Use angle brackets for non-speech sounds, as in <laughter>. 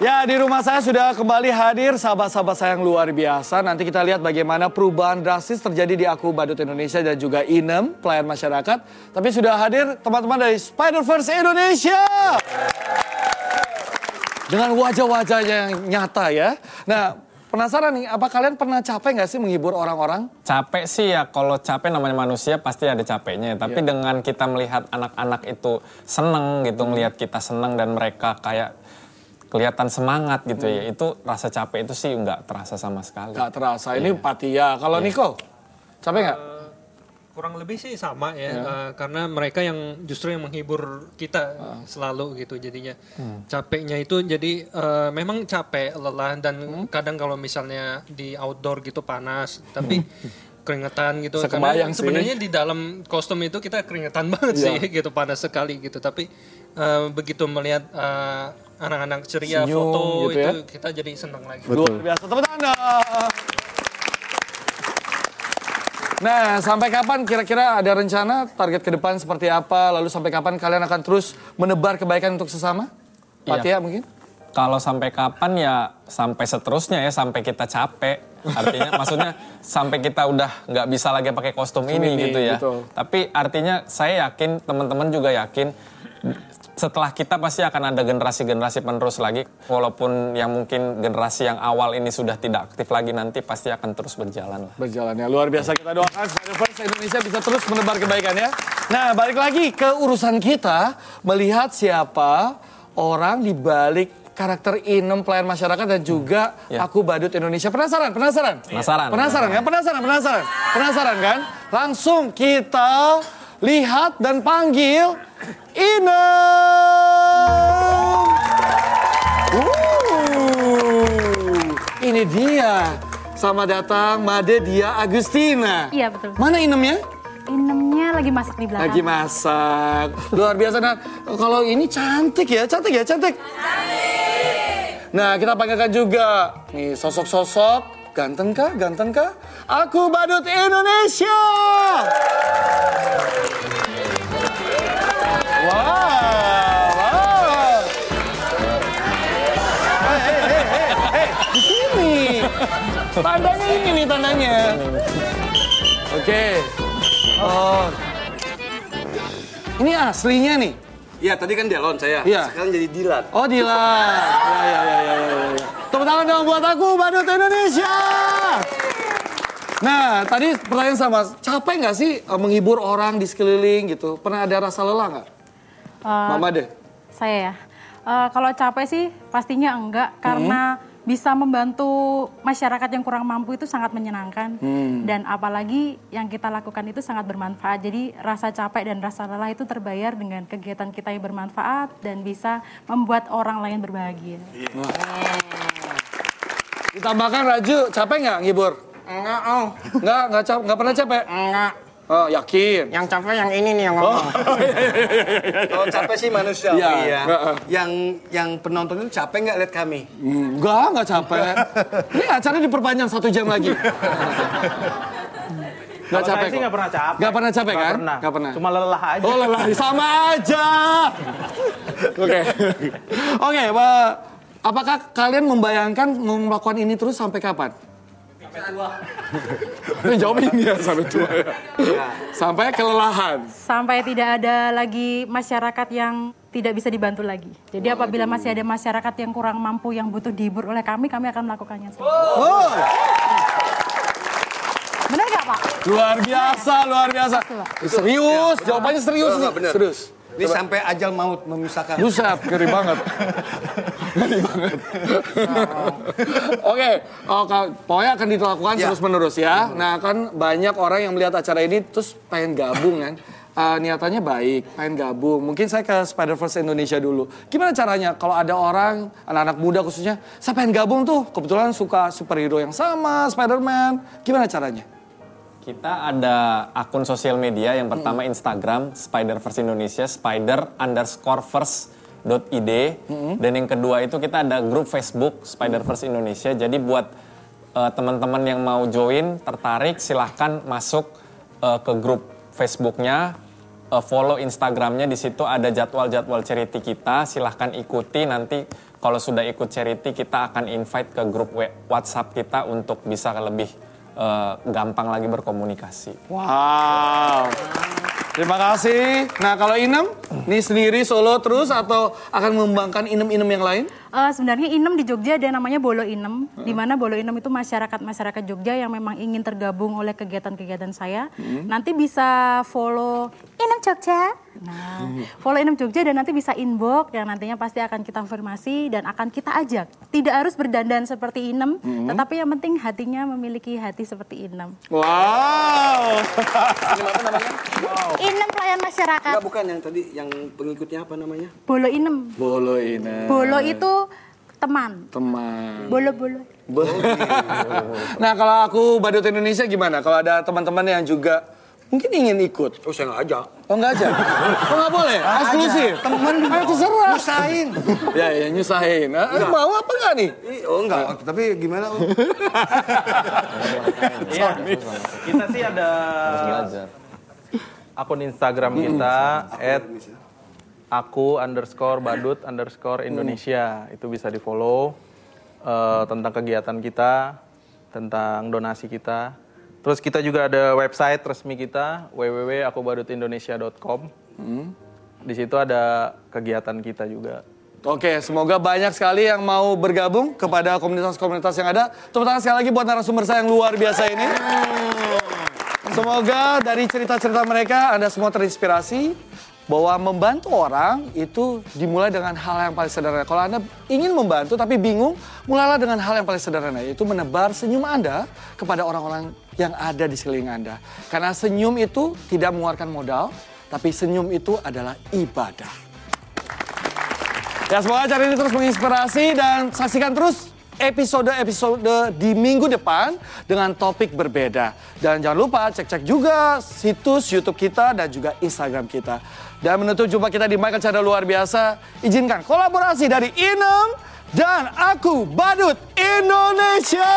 Ya, di rumah saya sudah kembali hadir sahabat-sahabat saya yang luar biasa. Nanti kita lihat bagaimana perubahan drastis terjadi di Aku Badut Indonesia dan juga INEM, pelayan masyarakat. Tapi sudah hadir teman-teman dari Spider-Verse Indonesia. Dengan wajah-wajah yang nyata ya. Nah, penasaran nih, apa kalian pernah capek nggak sih menghibur orang-orang? Capek sih ya, kalau capek namanya manusia pasti ada capeknya. ya. Tapi dengan kita melihat anak-anak itu seneng gitu, melihat kita seneng dan mereka kayak kelihatan semangat gitu ya, itu rasa capek itu sih nggak terasa sama sekali. Nggak terasa, ini Patia. Kalau Niko, capek nggak? kurang lebih sih sama ya, eh, karena mereka yang justru yang menghibur kita selalu gitu jadinya. Capeknya itu jadi eh, memang capek lelah dan kadang kalau misalnya di outdoor gitu panas. Tapi <laughs> keringetan gitu Sekebayang karena sebenarnya di dalam kostum itu kita keringetan <laughs> banget sih gitu panas sekali gitu tapi eh, begitu melihat eh, anak-anak ceria Senyum foto gitu ya. itu kita jadi senang lagi Luar biasa. Tepuk tangan dong. Nah, sampai kapan kira-kira ada rencana target ke depan seperti apa? Lalu sampai kapan kalian akan terus menebar kebaikan untuk sesama? Iya. Patia mungkin? Kalau sampai kapan ya sampai seterusnya ya sampai kita capek. Artinya <laughs> maksudnya sampai kita udah nggak bisa lagi pakai kostum ini, ini, gitu ya. betul. Tapi artinya saya yakin teman-teman juga yakin setelah kita pasti akan ada generasi-generasi penerus lagi. Walaupun yang mungkin generasi yang awal ini sudah tidak aktif lagi nanti pasti akan terus berjalan lah. Berjalan ya. Luar biasa kita doakan Spider-Verse Indonesia bisa terus menebar kebaikan ya. Nah, balik lagi ke urusan kita melihat siapa orang di balik karakter inem pelayan masyarakat dan juga Ya. aku badut Indonesia. Penasaran? Penasaran? Penasaran. Penasaran kan? Penasaran, penasaran. Penasaran kan? Langsung kita lihat dan panggil Inem. Uh, ini dia. Selamat datang Made Dia Agustina. Iya, betul. Mana Inemnya? Inemnya lagi masak di belakang. Lagi masak. Luar biasa. Nah, kalau ini cantik ya, cantik ya, cantik. Nah, kita panggilkan juga nih sosok-sosok ganteng kah, ganteng kah? Aku badut Indonesia. Wow, wow. Hei, hei, hei, hei, hei, di sini. Tandanya ini nih tandanya. Oke. Oh. Ini aslinya nih. Iya, tadi kan Delon saya. Iya. Sekarang jadi Dilan. Oh Dilan. <laughs> Ya ya ya ya ya. ya. Tepuk tangan dong buat aku Badut Indonesia. Nah, tadi pertanyaan sama, capek nggak sih eh, menghibur orang di sekeliling gitu? Pernah ada rasa lelah nggak? Eh, Mama deh. Saya ya. Eh, kalau capek sih pastinya enggak karena bisa membantu masyarakat yang kurang mampu itu sangat menyenangkan dan apalagi yang kita lakukan itu sangat bermanfaat. Jadi rasa capek dan rasa lelah itu terbayar dengan kegiatan kita yang bermanfaat dan bisa membuat orang lain berbahagia. Ditambahkan Raju, capek nggak ngibur? Enggak, oh. Nggak, nggak capek, nggak pernah capek? Enggak. Oh, yakin. Yang capek yang ini nih yang ngomong. Kalau capek sih manusia, Iya. iya. Heeh. Yang yang penonton itu capek nggak lihat kami? Enggak, nggak capek. <laughs> Ini acara diperpanjang satu jam lagi. <laughs> Nggak capek sih nggak pernah capek. Nggak pernah capek Nggak kan? pernah. Nggak pernah. Cuma lelah aja. Oh lelah, sama aja. <laughs> Oke. Oke, Pak. Apakah kalian membayangkan mau melakukan ini terus sampai kapan? Sampai tua. <laughs> Jawab ini ya, sampai tua ya. Sampai kelelahan. Sampai tidak ada lagi masyarakat yang tidak bisa dibantu lagi. Jadi apabila masih ada masyarakat yang kurang mampu yang butuh dihibur oleh kami, kami akan melakukannya. Oh, Benar nggak Pak? luar biasa, luar biasa. Serius, jawabannya serius nih. Enggak, bener. Serius. Ini sampai ajal maut memisahkan. Buset, ngeri banget. <laughs> Ngeri banget. Oke, oh, Kak, pokoknya akan dilakukan Ya. terus menerus ya. Nah kan banyak orang yang melihat acara ini terus pengen gabung kan. Eh, niatannya baik, pengen gabung. Mungkin saya ke Spider-Verse Indonesia dulu. Gimana caranya kalau ada orang, anak-anak muda khususnya, saya pengen gabung tuh. Kebetulan suka superhero yang sama, Spider-Man. Gimana caranya? Kita ada akun sosial media yang pertama Instagram Spider-Verse Indonesia Spider underscore verse dot id dan yang kedua itu kita ada grup Facebook Spider-Verse Indonesia. Jadi buat eh, teman-teman yang mau join tertarik silahkan masuk eh, ke grup Facebooknya. Eh, follow Instagramnya di situ ada jadwal-jadwal charity kita. Silahkan ikuti nanti kalau sudah ikut charity kita akan invite ke grup WhatsApp kita untuk bisa lebih eh, gampang lagi berkomunikasi. Wow. Terima kasih. Nah kalau Inem, nih sendiri solo terus atau akan mengembangkan inem-inem yang lain? Eh, sebenarnya Inem di Jogja ada namanya Bolo Inem, di mana Bolo Inem itu masyarakat-masyarakat Jogja yang memang ingin tergabung oleh kegiatan-kegiatan saya. Nanti bisa follow Inem Jogja. Nah, follow Inem Jogja dan nanti bisa inbox yang nantinya pasti akan kita konfirmasi dan akan kita ajak. Tidak harus berdandan seperti Inem, tetapi yang penting hatinya memiliki hati seperti Inem. Wow. Inem pelayan masyarakat. Enggak bukan yang tadi yang pengikutnya apa namanya? Bolo Inem. Bolo Inem. Bolo itu teman. Teman. Bolo-bolo. <laughs> Nah kalau aku Badut Indonesia gimana? Kalau ada teman-teman yang juga mungkin ingin ikut. Oh saya nggak ajak. Oh enggak aja? <laughs> Oh enggak boleh? Eksklusif? Temen Ayo terserah. Nyusahin. Ya ya nyusahin. Eh, mau apa enggak nih? Ih, Oh enggak, tapi gimana Om? <laughs> Iya. Kita sih ada akun Instagram kita at aku underscore badut underscore Indonesia itu bisa di follow eh, tentang kegiatan kita tentang donasi kita terus kita juga ada website resmi kita www.akubadutindonesia.com di situ ada kegiatan kita juga Oke, semoga banyak sekali yang mau bergabung kepada komunitas-komunitas yang ada. Tepuk tangan sekali lagi buat narasumber saya yang luar biasa ini. Semoga dari cerita-cerita mereka Anda semua terinspirasi bahwa membantu orang itu dimulai dengan hal yang paling sederhana. Kalau Anda ingin membantu tapi bingung, mulailah dengan hal yang paling sederhana, yaitu menebar senyum Anda kepada orang-orang yang ada di sekeliling Anda. Karena senyum itu tidak mengeluarkan modal, tapi senyum itu adalah ibadah. Ya semoga acara ini terus menginspirasi dan saksikan terus episode-episode di minggu depan dengan topik berbeda. Dan jangan lupa cek-cek juga situs YouTube kita dan juga Instagram kita. Dan menutup jumpa kita di Michael Cara Luar Biasa, izinkan kolaborasi dari Inem dan aku Badut Indonesia.